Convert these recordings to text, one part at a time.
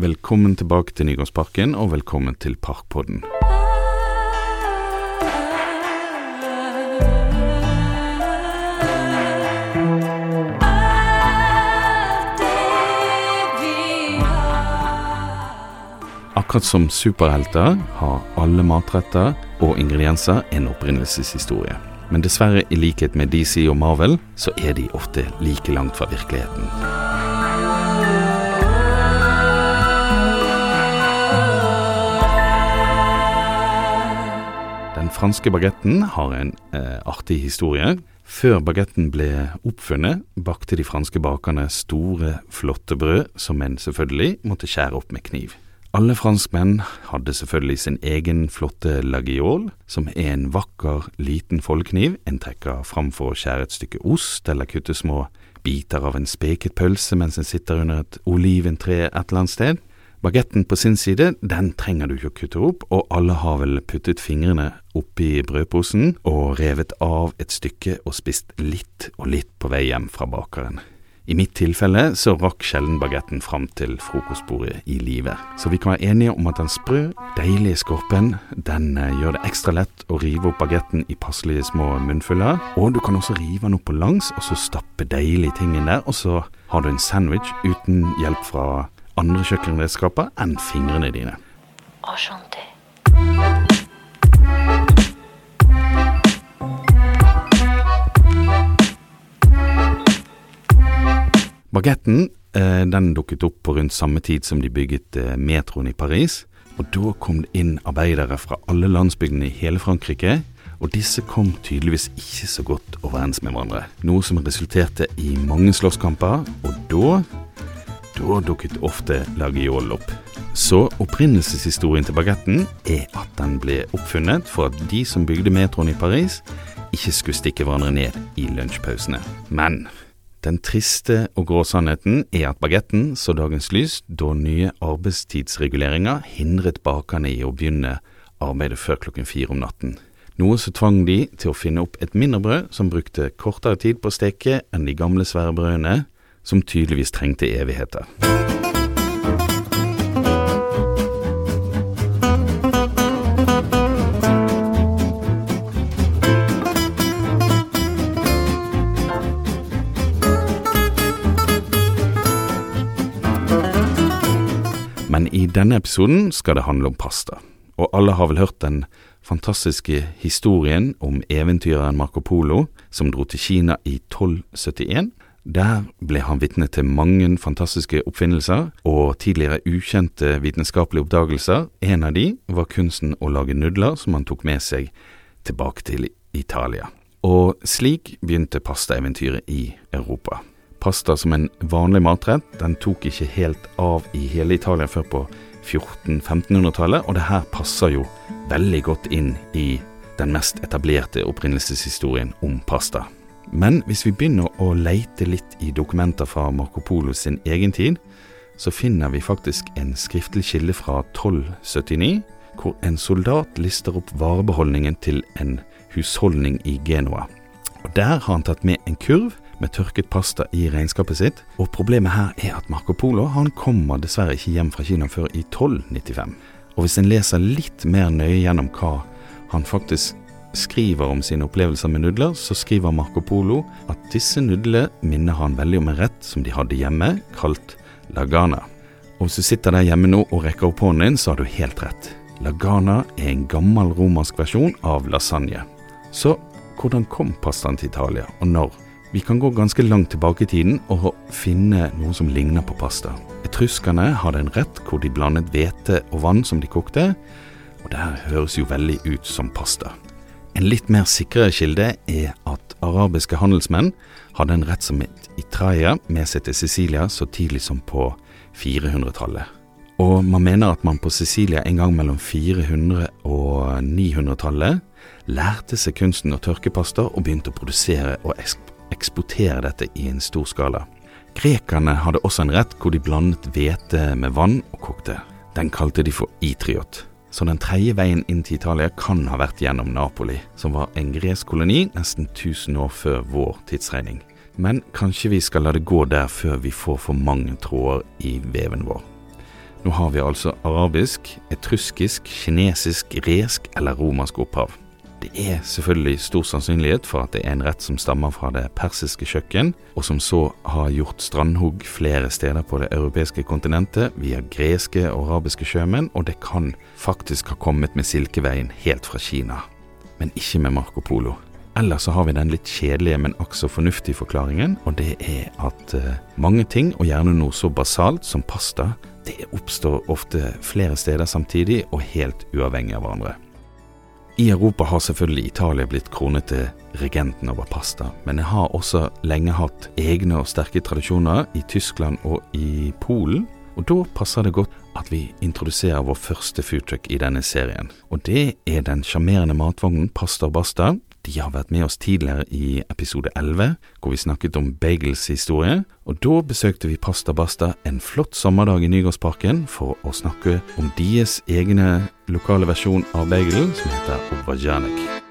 velkommen tilbake til Nygårdsparken, og velkommen til Parkpodden. Akkurat som superhelter har alle matretter og ingredienser en opprinnelseshistorie. Men dessverre, i likhet med DC og Marvel, så er de ofte like langt fra virkeligheten. Franske bagetten har en eh, artig historie. Før bagetten ble oppfunnet, bakte de franske bakerne store, flotte brød som menn selvfølgelig måtte skjære opp med kniv. Alle franskmenn hadde selvfølgelig sin egen flotte lagiol, som er en vakker, liten foldekniv en trekker fram for å skjære et stykke ost eller kutte små biter av en speket pølse mens en sitter under et oliventre et eller annet sted. Bagetten på sin side, den trenger du ikke å kutte opp, og alle har vel puttet fingrene oppi brødposen og revet av et stykke og spist litt og litt på vei hjem fra bakeren. I mitt tilfelle så rakk sjelden bagetten fram til frokostbordet i live. Så vi kan være enige om at den sprø, deilige skorpen, den eh, gjør det ekstra lett å rive opp bagetten i passelige små munnfuller. Og du kan også rive den opp på langs, og så stappe deilige ting inn der. Og så har du en sandwich uten hjelp fra andre kjøkkenredskaper enn fingrene dine. Enchanté. Bagetten eh, den dukket opp på rundt samme tid som de bygget eh, metroen i Paris. Og da kom det inn arbeidere fra alle landsbygdene i hele Frankrike. Og disse kom tydeligvis ikke så godt overens med hverandre. Noe som resulterte i mange slåsskamper, og da da dukket ofte lagiol opp. Så opprinnelseshistorien til bagetten er at den ble oppfunnet for at de som bygde metroen i Paris, ikke skulle stikke hverandre ned i lunsjpausene. Men den triste og grå sannheten er at bagetten så dagens lys da nye arbeidstidsreguleringer hindret bakerne i å begynne arbeidet før klokken fire om natten. Noe som tvang de til å finne opp et mindre brød som brukte kortere tid på å steke enn de gamle svære brødene, som tydeligvis trengte evigheter. Men i denne episoden skal det handle om pasta. Og alle har vel hørt den fantastiske historien om eventyreren Marco Polo som dro til Kina i 1271. Der ble han vitne til mange fantastiske oppfinnelser og tidligere ukjente vitenskapelige oppdagelser. En av de var kunsten å lage nudler som han tok med seg tilbake til Italia. Og slik begynte pastaeventyret i Europa. Pasta som en vanlig matrett, den tok ikke helt av i hele Italia før på 1400-1500-tallet, og det her passer jo veldig godt inn i den mest etablerte opprinnelseshistorien om pasta. Men hvis vi begynner å leite litt i dokumenter fra Marco Polo sin egen tid, så finner vi faktisk en skriftlig kilde fra 1279, hvor en soldat lister opp varebeholdningen til en husholdning i Genoa. Og Der har han tatt med en kurv med tørket pasta i regnskapet sitt, og problemet her er at Marco Polo han kommer dessverre ikke hjem fra Kina før i 1295. Og hvis en leser litt mer nøye gjennom hva han faktisk skriver om sine opplevelser med nudler, så skriver Marco Polo at disse nudlene minner han veldig om en rett som de hadde hjemme, kalt lagana. Og hvis du sitter der hjemme nå og rekker opp hånden din, så har du helt rett. Lagana er en gammel romersk versjon av lasagne. Så hvordan kom pastaen til Italia, og når? Vi kan gå ganske langt tilbake i tiden og finne noe som ligner på pasta. Etruskerne hadde en rett hvor de blandet hvete og vann som de kokte, og det her høres jo veldig ut som pasta. En litt mer sikrere kilde er at arabiske handelsmenn hadde en rett som het itraia med seg til Sicilia så tidlig som på 400-tallet. Og man mener at man på Sicilia en gang mellom 400- og 900-tallet lærte seg kunsten å tørke pasta og begynte å produsere og eksportere dette i en stor skala. Grekerne hadde også en rett hvor de blandet hvete med vann og kokte. Den kalte de for itriot. Så den tredje veien inn til Italia kan ha vært gjennom Napoli, som var en gresk koloni nesten 1000 år før vår tidsregning. Men kanskje vi skal la det gå der før vi får for mange tråder i veven vår. Nå har vi altså arabisk, etruskisk, kinesisk, gresk eller romersk opphav. Det er selvfølgelig stor sannsynlighet for at det er en rett som stammer fra det persiske kjøkken, og som så har gjort strandhugg flere steder på det europeiske kontinentet via greske og arabiske sjømenn, og det kan faktisk ha kommet med Silkeveien helt fra Kina. Men ikke med Marco Polo. Eller så har vi den litt kjedelige, men akk så fornuftige forklaringen, og det er at uh, mange ting, og gjerne noe så basalt som pasta, det oppstår ofte flere steder samtidig og helt uavhengig av hverandre. I Europa har selvfølgelig Italia blitt kronet til regenten over pasta, men jeg har også lenge hatt egne og sterke tradisjoner i Tyskland og i Polen. Og da passer det godt at vi introduserer vår første foodtruck i denne serien. Og det er den sjarmerende matvognen Pasta Basta, de har vært med oss tidligere i episode 11, hvor vi snakket om Bagels historie, og da besøkte vi Pasta Basta en flott sommerdag i Nygårdsparken for å snakke om deres egne lokale versjon av bagelen, som heter Ovajanek.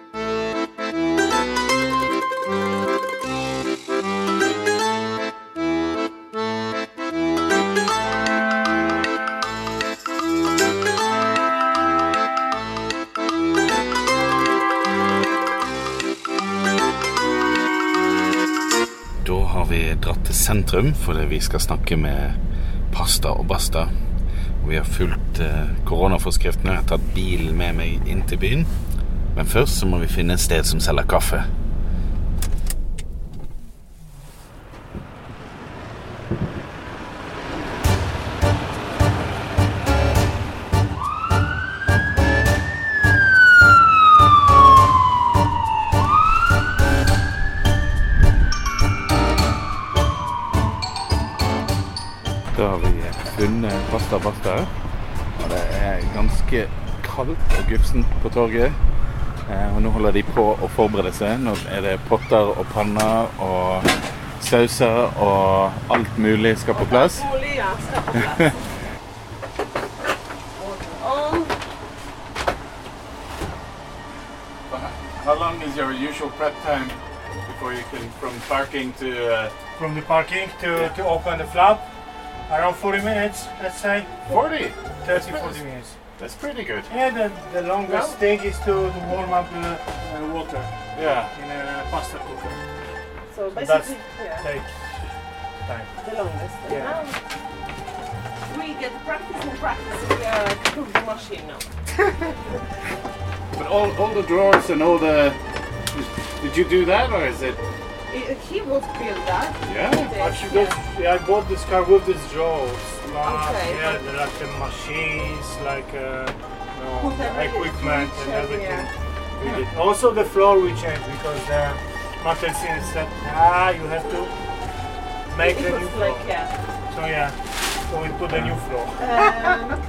Sentrum fordi vi skal snakke med Pasta og Basta. Vi har fulgt eh, koronaforskriftene. Jeg har tatt bilen med meg inn til byen. Men først så må vi finne et sted som selger kaffe. Torget. Eh, og nå holder de på å forberede seg. Nå er det potter og panner og sauser og alt mulig skal på plass. How long is your usual prep time before you can from parking to uh, from the parking to, yeah. to open the flap? Around 40 minutes, let's say. 40? 30, 40 minutes. That's pretty good. Yeah, the, the longest thing is to, to warm up the uh, water. Yeah. In a pasta cooker. So basically, so yeah. takes time. The longest. Yeah. Now we get practice and practice. We are cook the machine now. but all, all the drawers and all the. Did you do that or is it he would build that. Yeah. Actually, yeah. yeah. I bought this car with these drawers. Okay. Yeah, the, like the machines, like uh, no, equipment and everything. Yeah. We did. Also, the floor we changed because the Mattilsynet said, ah, you have to make it a new floor. Like, yeah. So yeah, so we put a new floor. Um,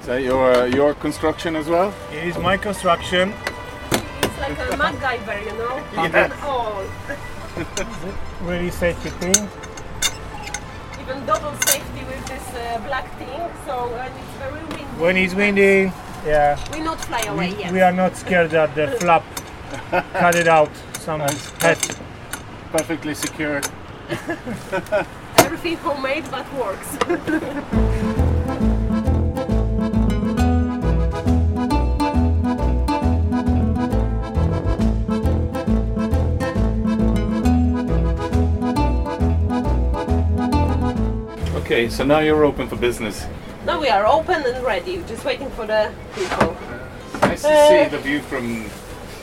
Is that your uh, your construction as well? It is my construction It's like a MacGyver, you know? Yeah. all. really safety thing. Even double safety with this uh, black thing, so when it's very windy. When it's windy, yeah. We not fly away we, yet. We are not scared that the flap cut it out. Some head. Perfectly secure. Everything homemade but works. Okay, so now you're open for business. Now we are open and ready, just waiting for the people. Nice to uh, see the view from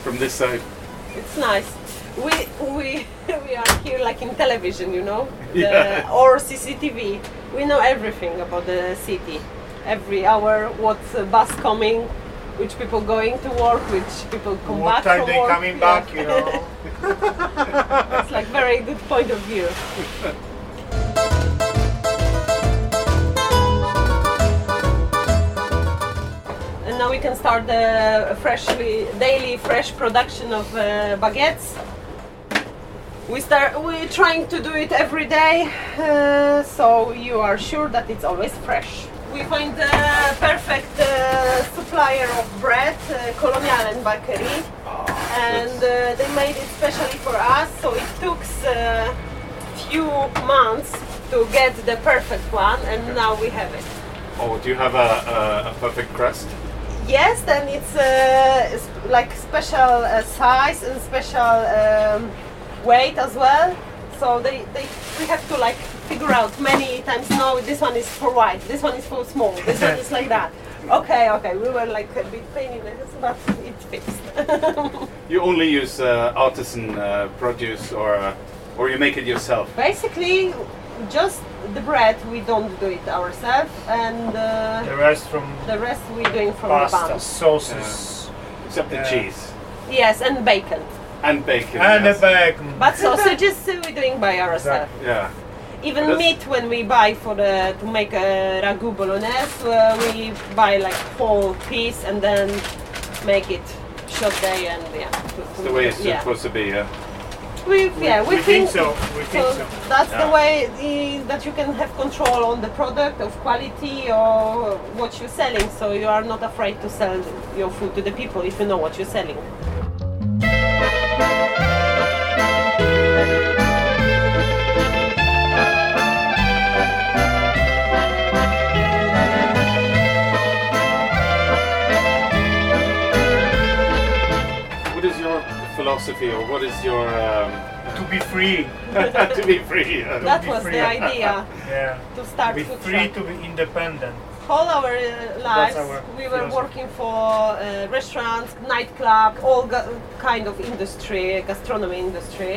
from this side. It's nice. We we we are here like in television, you know, the, yeah. or CCTV. We know everything about the city. Every hour, what bus coming, which people going to work, which people come what back time from they work. coming back, you know. it's like very good point of view. Now we can start the freshly daily fresh production of uh, baguettes. We start we're trying to do it every day, uh, so you are sure that it's always fresh. We find the perfect uh, supplier of bread, uh, Colonialen Bakery, and uh, they made it specially for us. So it took a uh, few months to get the perfect one, and now we have it. Oh, do you have a, a, a perfect crust? Yes, then it's uh, like special uh, size and special um, weight as well. So they, they we have to like figure out many times. No, this one is for white. This one is for small. This one is like that. Okay, okay. We were like a bit pain in the ass, but it fixed. You only use uh, artisan uh, produce, or uh, or you make it yourself. Basically, just the bread we don't do it ourselves, and uh, The rest from the rest we're doing from the pasta, bun. sauces, Except the Yeah. cheese Yes, and bacon. and bacon. and yes. the bacon. But sausages uh, we're doing by ourselves. Yeah. Even meat when we buy for the to make a ragu bolognese, uh, we buy like whole piece and then make it short day and yeah. It's the way it's yeah. supposed to be. Yeah. We, yeah, we, we think so. We think so. That's Yeah. the way the, that you can have control on the product of quality or what you're selling. So you are not afraid to sell your food to the people if you know what you're selling. Philosophy, or what is your um, To be free. to be free? uh, That be was free. the idea Yeah. to start To be food free truck. to be independent. all our uh, lives our we were philosophy. working for uh, restaurants nightclub all ga- kind of industry gastronomy industry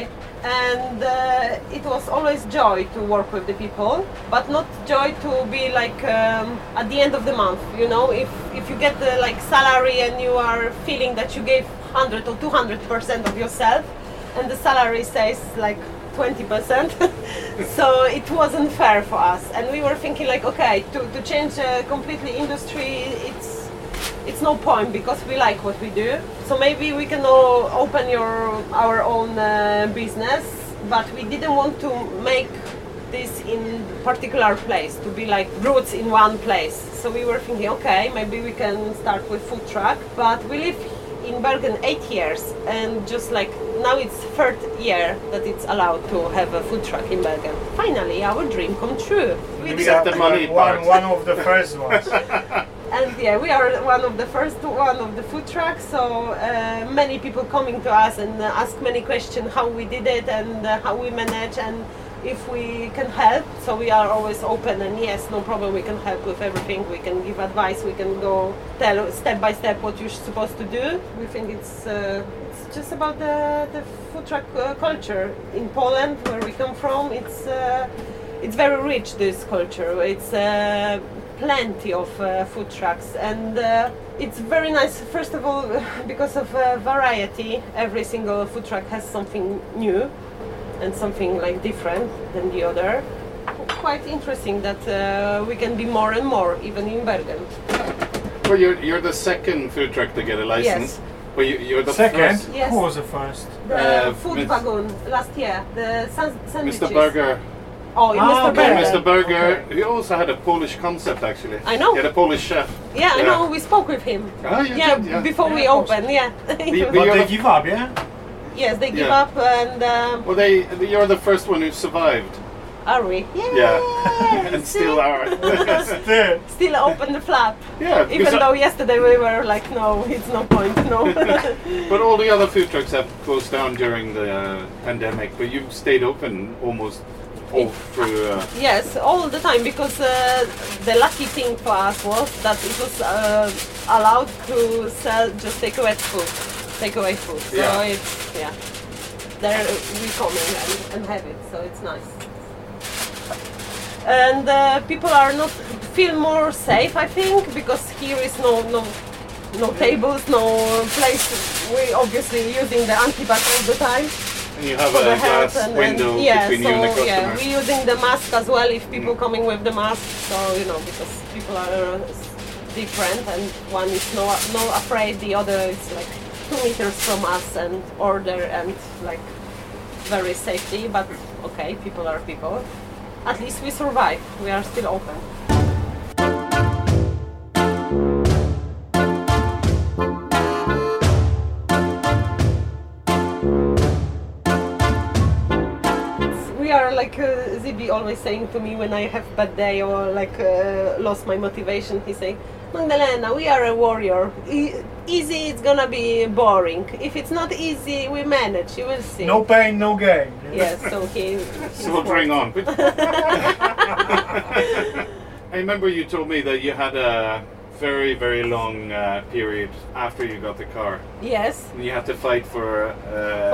and uh, it was always joy to work with the people but not joy to be like um, at the end of the month you know if if you get the like salary and you are feeling that you gave 100 or 200 percent of yourself and the salary says like 20%. so it wasn't fair for us. And we were thinking like, okay, to, to change a completely industry, it's it's no point because we like what we do. So maybe we can all open your our own uh, business, but we didn't want to make this in particular place to be like roots in one place. So we were thinking, okay, maybe we can start with food truck, but we live in Bergen eight years and just like now it's third year that it's allowed to have a food truck in Bergen. Finally, our dream come true. We Except the money one, part. one of the first ones. and yeah, we are one of the first one of the food trucks. So uh, many people coming to us and ask many questions how we did it and uh, how we manage and if we can help. So we are always open and yes, no problem. We can help with everything. We can give advice. We can go tell step by step what you're supposed to do. We think it's. Uh, it's just about the, the food truck uh, culture in Poland, where we come from. It's uh, it's very rich this culture. It's uh, plenty of uh, food trucks and uh, it's very nice. First of all, because of variety, every single food truck has something new and something like different than the other. Quite interesting that uh, we can be more and more, even in Bergen. Well, you're you're the second food truck to get a license. Yes. Well, you, you're the Second, first. Yes. who was the first? The Uh, food wagon last year, the san- sandwiches. Mr. Burger. Oh, Ah, Mr. okay. Burger. Mr. Burger. Okay. He also had a Polish concept, actually. I know. He had a Polish chef. Yeah, I know. We spoke with him. Ah, you yeah, did, yeah. before we Yeah, of course. open. Yeah. We- But they give up, yeah? Yes, they give Yeah. up and. Um, Well, they you're the first one who survived. Are we? Yeah. Yeah. and still are. Still. Still open the flap. yeah. because Even I- though yesterday we were like, no, it's no point, no. But all the other food trucks have closed down during the uh, pandemic, but you've stayed open almost all through. Uh, yes, all the time because uh, the lucky thing for us was that it was uh, allowed to sell just takeaway food, takeaway food. So Yeah. it's yeah, there we come and, and have it. So it's nice. And uh, people are not feel more safe, I think, because here is no no no tables, no place. We obviously using the antibac all the time. and you have a glass and, window and yeah, between so you and the customer. yeah, we're using the mask as well if people Mm. coming with the mask. So you know because people are different and one is no no afraid, the other is like two meters from us and order and like very safety. But okay, people are people. At least we survive. We are still open. Always always saying to me when I have bad day or like uh, lost my motivation, he say, Magdalena, we are a warrior. E- easy, it's gonna be boring. If it's not easy, we manage. You will see. No pain, no gain. Yes, so he. he's Soldiering worked. on. I remember you told me that you had a very, very long uh, period after you got the car. Yes. And you had to fight for, uh,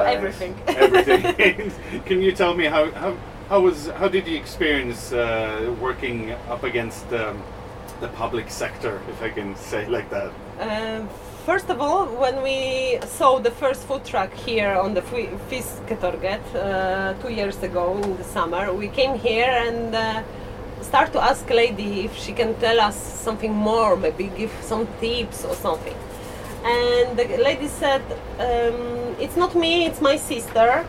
For everything. everything. Can you tell me how, how, how was how did you experience uh, working up against um, the public sector, if I can say like that? Um, first of all, when we saw the first food truck here on the Fi- Fisketorget uh, two years ago in the summer, we came here and uh, start to ask lady if she can tell us something more, maybe give some tips or something. And the lady said, um, "It's not me, it's my sister."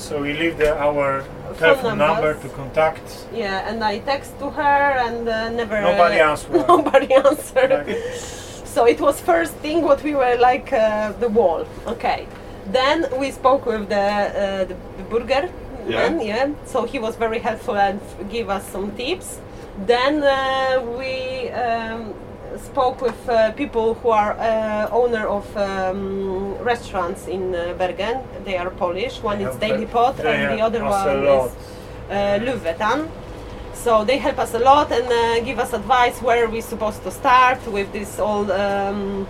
So we leave the, our telephone number to contact. Yeah, and I text to her and uh, never. Nobody uh, answered. Nobody answered. Like, So it was first thing what we were like uh, the wall. Okay. Then we spoke with the uh, the, the burger Yeah. man. Yeah. So he was very helpful and f- give us some tips. Then uh, we um, spoke with uh, people who are uh, owner of um, restaurants in uh, Bergen. They are Polish. One They is help Daily Pot, and the other one is uh, Luvetan. So they help us a lot and uh, give us advice where we're supposed to start with this all um,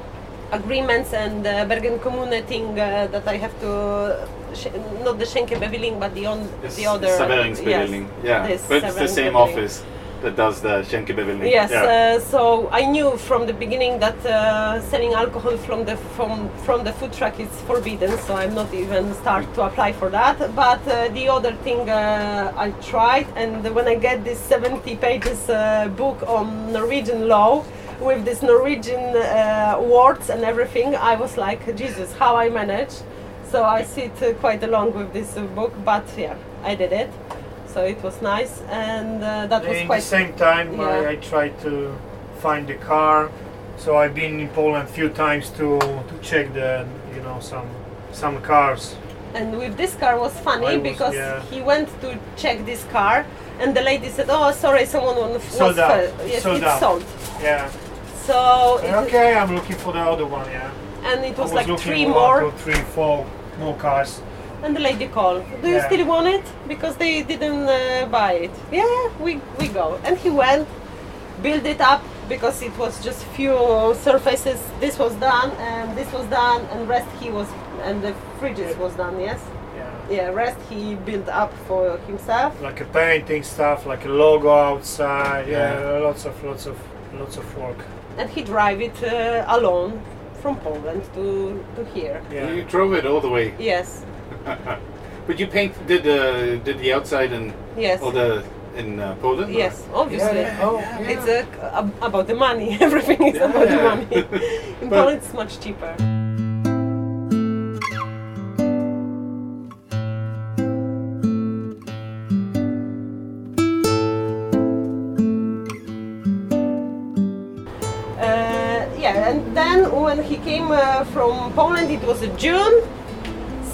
agreements and uh, Bergen Kommune thing uh, that I have to, sh- not the skjenkebevilling but the, on, the other. Serveringsbevilling. Yeah, this but it's the same Serveringsbevilling. office that does the skjenkebevilling. Yes, Yeah. uh, so I knew from the beginning that uh, selling alcohol from the from from the food truck is forbidden. So I'm not even start to apply for that. But uh, the other thing uh, I tried, and when I get this 70 pages uh, book on Norwegian law with this Norwegian uh, words and everything, I was like, Jesus, how I manage. So I sit uh, quite along with this uh, book, but yeah, I did it. So it was nice, and uh, that was in quite the same time, yeah. I, I tried to find the car. So I've been in Poland a few times to to check the you know some some cars. And with this car was funny was- because yeah. he went to check this car, and the lady said, "Oh, sorry, someone was Sold out. fell." Yes, Sold it's out. sold. Yeah. So Okay, I'm looking for the other one. Yeah. and it was, was like three more, two, three, four more cars. And the lady called. Do you Yeah. still want it? Because they didn't uh, buy it. Yeah, we we go, and he went, build it up because it was just few surfaces. This was done, and this was done, and rest he was, and the fridges was done. Yes. Yeah. Yeah, rest he built up for himself. Like a painting stuff, like a logo outside. Yeah, Yeah. lots of lots of lots of work. and he drive it uh, alone from Poland to, to here. Yeah. You drove it all the way, Yes, but you paint did the did the outside and yes, all the in uh, Poland. or- yes. Obviously, Yeah, yeah, oh, yeah. it's uh, about the money. Everything is about the money. In But- Poland, it's much cheaper. Uh, yeah, and then when he came uh, from Poland, it was uh, June.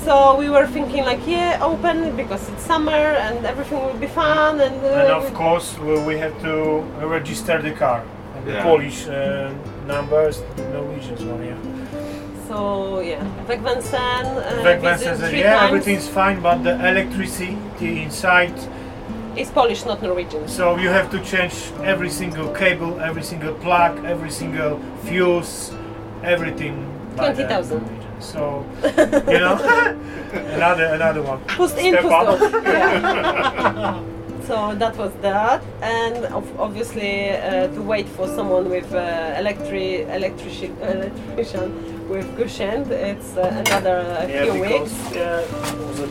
So we were thinking like, yeah, open because it's summer and everything will be fun. And, uh, And of course, we, we have to register the car. And the Yeah. Polish uh, numbers, the Norwegian one, yeah. So yeah, Vegvesen. Uh, Vegman visit says three yeah, times. everything's fine, but the electricity inside, is Polish, not Norwegian. so you have to change every single cable, every single plug, every single fuse, everything. 20,000. Norwegian. So, you know, another another one. Pust in, pust out. Yeah. so that was that, and of- obviously uh, to wait for someone with uh, electric electrician electrician with Gushend, it's uh, another uh, Yeah, few because weeks. yeah, it was a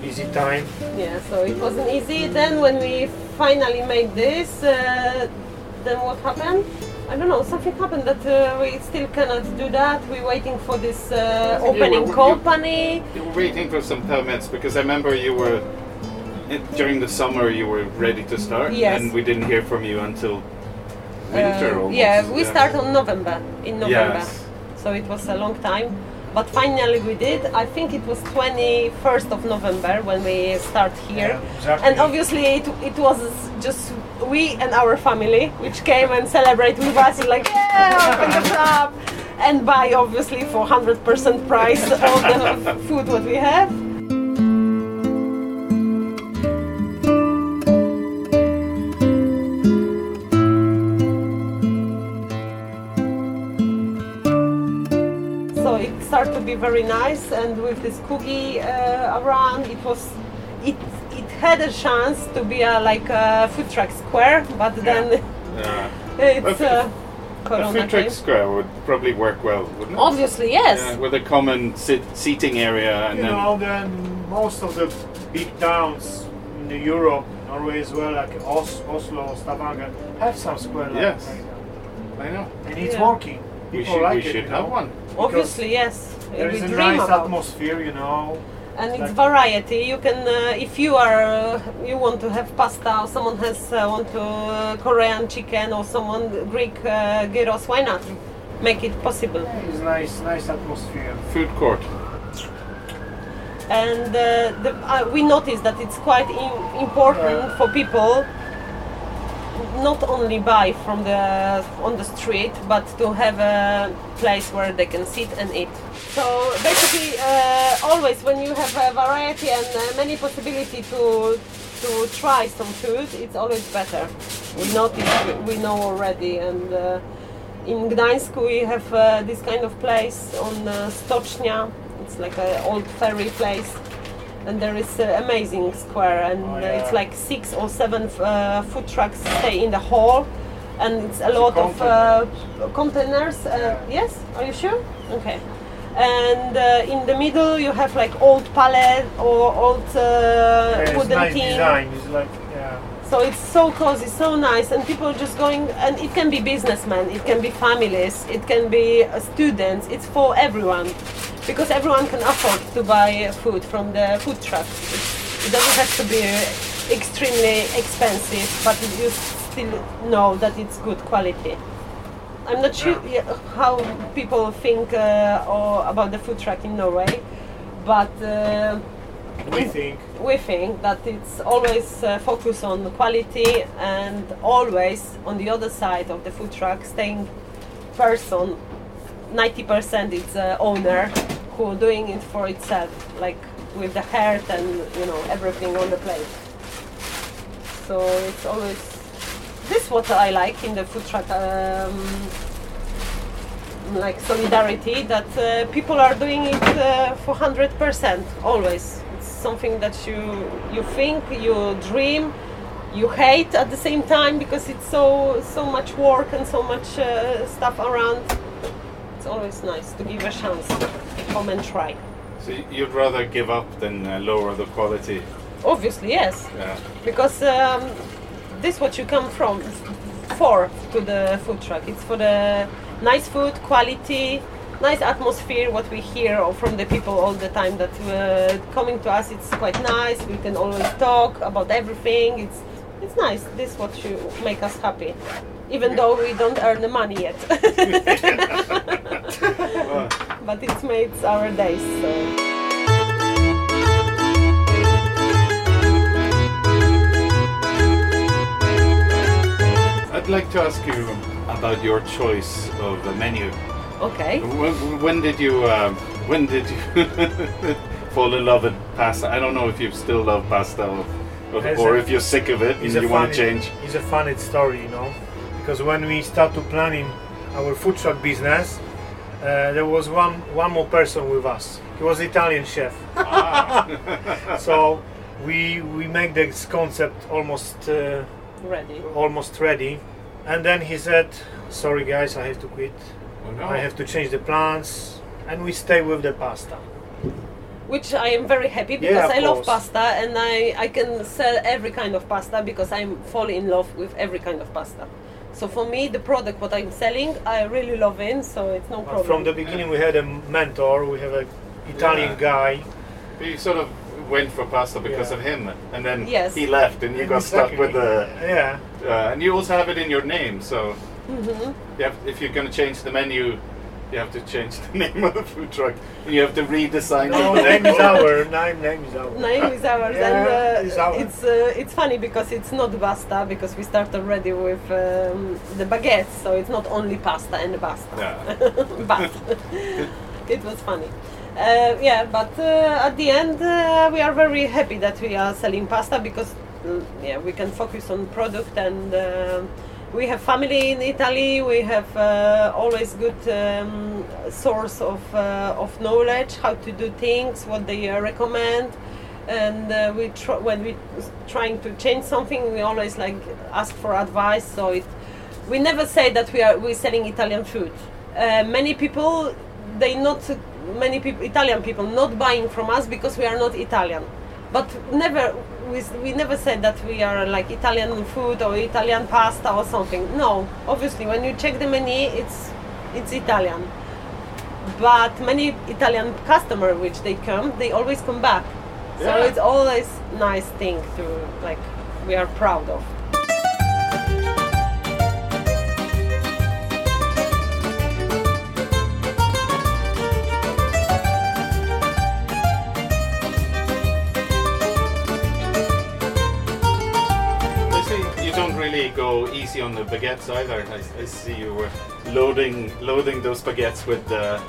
busy time. Yeah, so it wasn't easy. Then when we finally made this, uh, then what happened? I don't know. Something happened that uh, we still cannot do that. We're waiting for this uh, think you opening were- company. You were waiting for some permits because I remember you were in- during the summer you were ready to start, Yes. and we didn't hear from you until winter. Uh, yeah, we start on November in November. Yes. So it was a long time. but finally we did. I think it was 21st of November when we start here, Yeah, exactly. and obviously it, it was just we and our family which came and celebrate with us. It's like yeah, open the shop and buy obviously for 100% price all the food what we have. So it started to be very nice, and with this cookie uh, around, it was it it had a chance to be a, like a food truck square, but then Yeah. it's A uh, A food truck square would probably work well, wouldn't it? Obviously, yes. Yeah, with a common sit- seating area and You then know, then most of the big towns in Europe, Norway as well, like Os- Oslo, Stavanger, have some square like Yes. like. I know. and it's Yeah. working. We People should, like we it, should you have know. one. Obviously, yes. There we is a dream nice about. atmosphere, you know. And it's variety. You can, uh, if you are, uh, you want to have pasta, or someone has uh, want to uh, Korean chicken, or someone Greek uh, gyros. Why not? Make it possible. It's nice, nice atmosphere. Food court. and uh, the, uh, we noticed that it's quite in, important Yeah. for people not only buy from the on the street but to have a place where they can sit and eat so basically uh, always when you have a variety and uh, many possibility to to try some food it's always better we notice we know already and uh, in Gdańsk we have uh, this kind of place on uh, Stocznia. It's like an old ferry place, and there is uh, amazing square, and Oh, uh, yeah. it's like six or seven uh, food trucks stay in the hall, and it's a lot of uh, containers. Yeah. Yes, are you sure? Okay. And uh, in the middle you have like old pallet or old uh, Yeah, wooden nice tin. design. It's like yeah. So it's so cozy, so nice, and people are just going. And it can be businessmen, it can be families, it can be uh, students. It's for everyone, because everyone can afford to buy food from the food truck. It, it doesn't have to be extremely expensive, but you still know that it's good quality. I'm not sure how people think uh, or about the food truck in Norway, but. Uh, We think. we think that it's always uh, focus on quality and always on the other side of the food truck staying person. 90% is the owner who doing it for itself like with the heart and you know everything on the plate. So it's always this what i like in the food truck um, like solidarity that uh, people are doing it uh, for 100% always it's something that you you think you dream you hate at the same time because it's so so much work and so much uh, stuff around it's always nice to give a chance come and try So you'd rather give up than uh, lower the quality? obviously yes Yeah. because um, this what you come from for to the food truck. It's for the nice food quality nice atmosphere what we hear from the people all the time that uh, coming to us it's quite nice. We can always talk about everything. It's it's nice. This what you make us happy even though we don't earn the money yet. But it makes our days so I'd like to ask you about your choice of the menu. okay When, when did you um, when did you fall in love with pasta? I don't know if you still love pasta or, or, or a- if you're sick of it and you want to change. It's a funny story, you know, because when we start to planning our food truck business, uh, there was one one more person with us. He was Italian chef. so we we make this concept almost uh, ready almost ready, and then he said, "Sorry guys, I have to quit. Oh, no. I have to change the plans." And we stay with the pasta. which I am very happy because of I love pasta and I, I can sell every kind of pasta because I'm fall in love with every kind of pasta. So for me, the product what I'm selling, I really love it, so it's no But problem. from the beginning, we had a mentor. We have an Italian Yeah. guy. He sort of went for pasta because Yeah. of him, and then Yes. he left, and you got stuck with the. yeah. Uh, and you also have it in your name, so Mhm. you have, if you're going to change the menu, you have to change the name of the food truck. You have to redesign. No, the name is our name. Name is our. Name is ours, Yeah, and uh, it's ours. it's uh, it's funny because it's not pasta because we start already with um, the baguettes, so it's not only pasta and pasta. Yeah. but it was funny. Uh, yeah, but uh, at the end uh, we are very happy that we are selling pasta because mm, yeah we can focus on product and uh, we have family in Italy. We have uh, always good um, source of uh, of knowledge how to do things, what they recommend. And we tr- when we trying to change something, we always like ask for advice. So it we never say that we are we selling Italian food. Many people they not many people Italian people not buying from us because we are not Italian. But never we, we never said that we are like Italian food or Italian pasta or something. No, obviously when you check the menu, it's it's Italian. But many Italian customer which they come, they always come back. So it's always nice thing to like we are proud of. You don't go easy on the baguettes either. I, I see you were loading loading those baguettes with uh,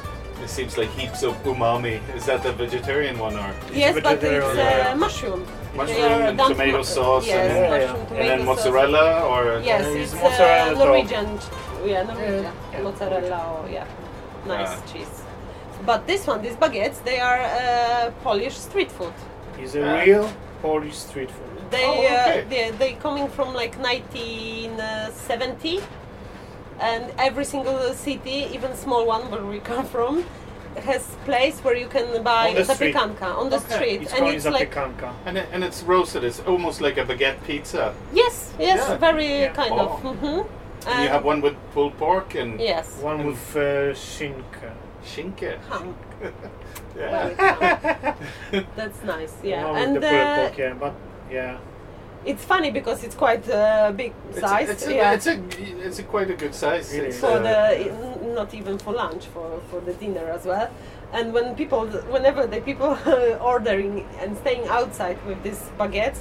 it seems like heaps of umami. Is that the vegetarian one or Yes, but it's yeah. uh, mushroom. mushroom They and tomato from- sauce Yes, and, then- mushroom, and tomato and then sauce. mozzarella or Yes, There it's is mozzarella uh. Norwegian. Yeah, Norwegian Yeah. mozzarella. Or, yeah, nice cheese. But this one, these baguettes, they are uh, Polish street food. Is a Yeah. real Polish street food. They Oh, okay. uh, they they coming from like 1970, and every single city, even small one where we come from, has place where you can buy On the street. zapiekanka on the Okay. street, It's and called it's like zapiekanka. and, it, and it's roasted. It's almost like a baguette pizza. yes, yes, Yeah. very Yeah. kind Oh. of. hmm And you have one with pulled pork and Yes. One with uh, shinka. shinke. Ham. Yeah. Very. That's nice. Yeah, One with and the pulled uh, pork, yeah, but yeah. it's funny because it's quite a big It's, size. it's, a, yeah. it's a it's a quite a good size. Really It's, for uh, the n- not even for lunch for for the dinner as well and when people whenever the people ordering and staying outside with these baguettes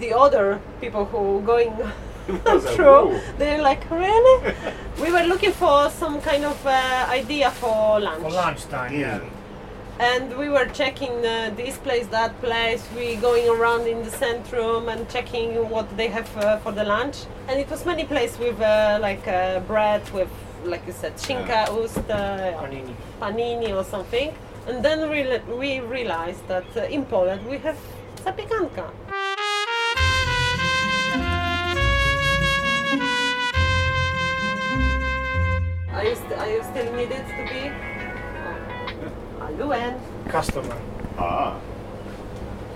the other people who going through they're like really we were looking for some kind of uh, idea for lunch For lunchtime, yeah. And we were checking uh, this place that place. We going around in the centrum and checking what they have uh, for the lunch. And it was many places with uh, like uh, bread with like you said shinka oust uh, Panini. panini or something. And then we, we realized that uh, in poland we have zapiekanka are you, st- are you still needed to be Halloen. Customer. Ah.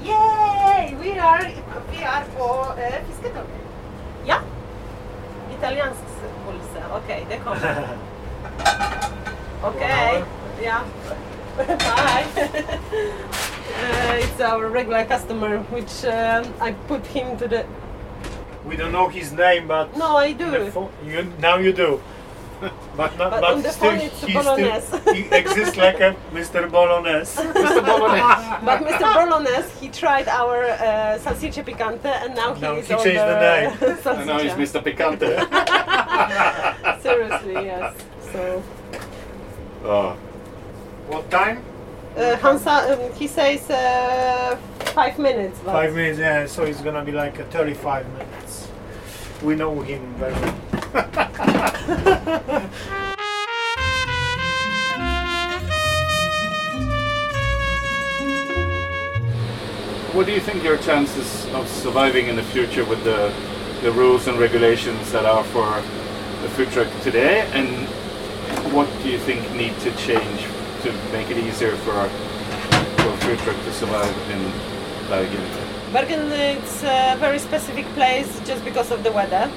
Yay! We are we are po e, Fisketowie. Ja? Italianscy Polsce. Okej, det kommer. Okej. Ja. Bye. uh, it's our regular customer, which um, I put him to the. We don't know his name, but No, I do. pho- you, now you do. But, not, But but, still, he Bolognese. still he exists like a Mr. Bolognese. Mr. Bolognese. But Mr. Bolognese, he tried our uh, salsicce picante, and now he Now is he on changed the name. and now he's. Mr. Picante. Seriously, yes. So. oh. what time? Uh, Hansa, um, he says uh, five minutes. But Five minutes, yeah, so it's gonna be like a 35 minutes. We know him very well. What do you think your chances of surviving in the future with the, the rules and regulations that are for the food truck today? And what do you think need to change to make it easier for, for a food truck to survive in Bergen? Bergen it's a very specific place just because of the weather.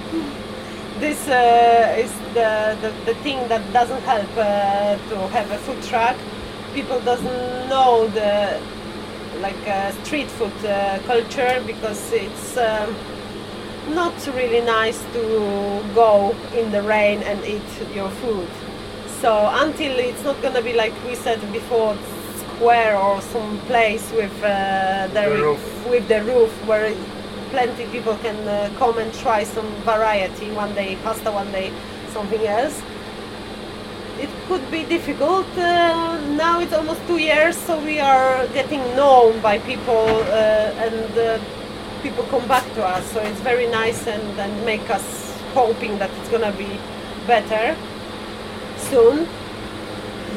This uh, is the, the, the thing that doesn't help uh, to have a food truck. People doesn't know the like uh, street food uh, culture because it's um, not really nice to go in the rain and eat your food. So until it's not gonna be like we said before, square or some place with uh, the, The roof. with the roof where plenty people can uh, come and try some variety. One day pasta, one day something else. It could be difficult. Uh, now it's almost two years, so we are getting known by people, uh, and uh, people come back to us. So it's very nice and, and make us hoping that it's gonna be better soon.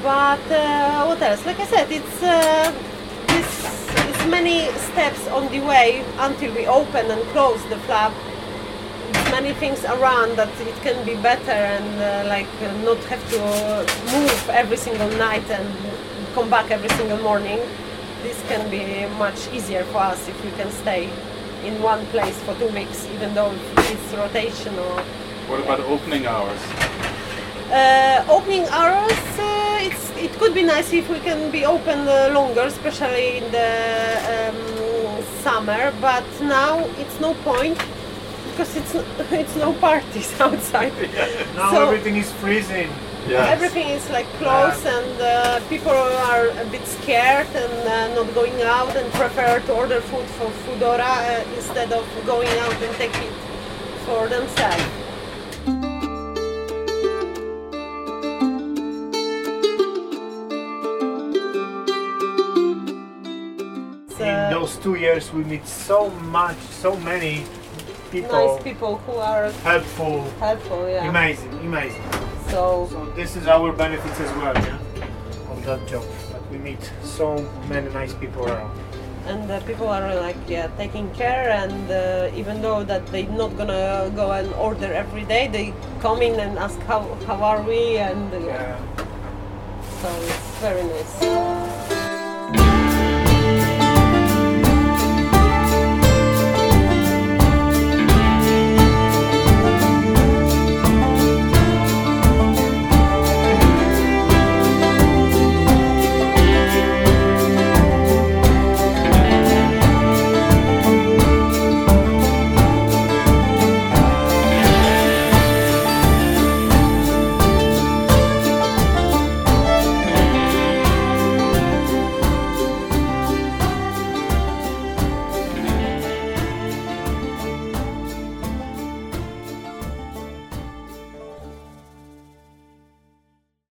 But uh, what else? Like I said, it's this, many steps on the way until we open and close the flap. Many things around that it can be better and uh, like uh, not have to move every single night and come back every single morning. This can be much easier for us if we can stay in one place for two weeks, even though it's rotational What about opening hours? uh, opening hours, uh, it could be nice if we can be open uh, longer, especially in the um, summer. But now it's no point because it's it's no parties outside. Now So- everything is freezing. Yeah. Everything is like closed, and uh, people are a bit scared and uh, not going out and prefer to order food for Foodora uh, instead of going out and take it for themselves. Two years, we meet so much, so many people, nice people who are helpful, helpful. Yeah. amazing, amazing. So So this is our benefits as well, yeah, of that job. That we meet so many nice people around. and the people are uh, like yeah taking care and uh, even though that they're not gonna go and order every day, they come in and ask how how are we and uh, Yeah. so it's very nice.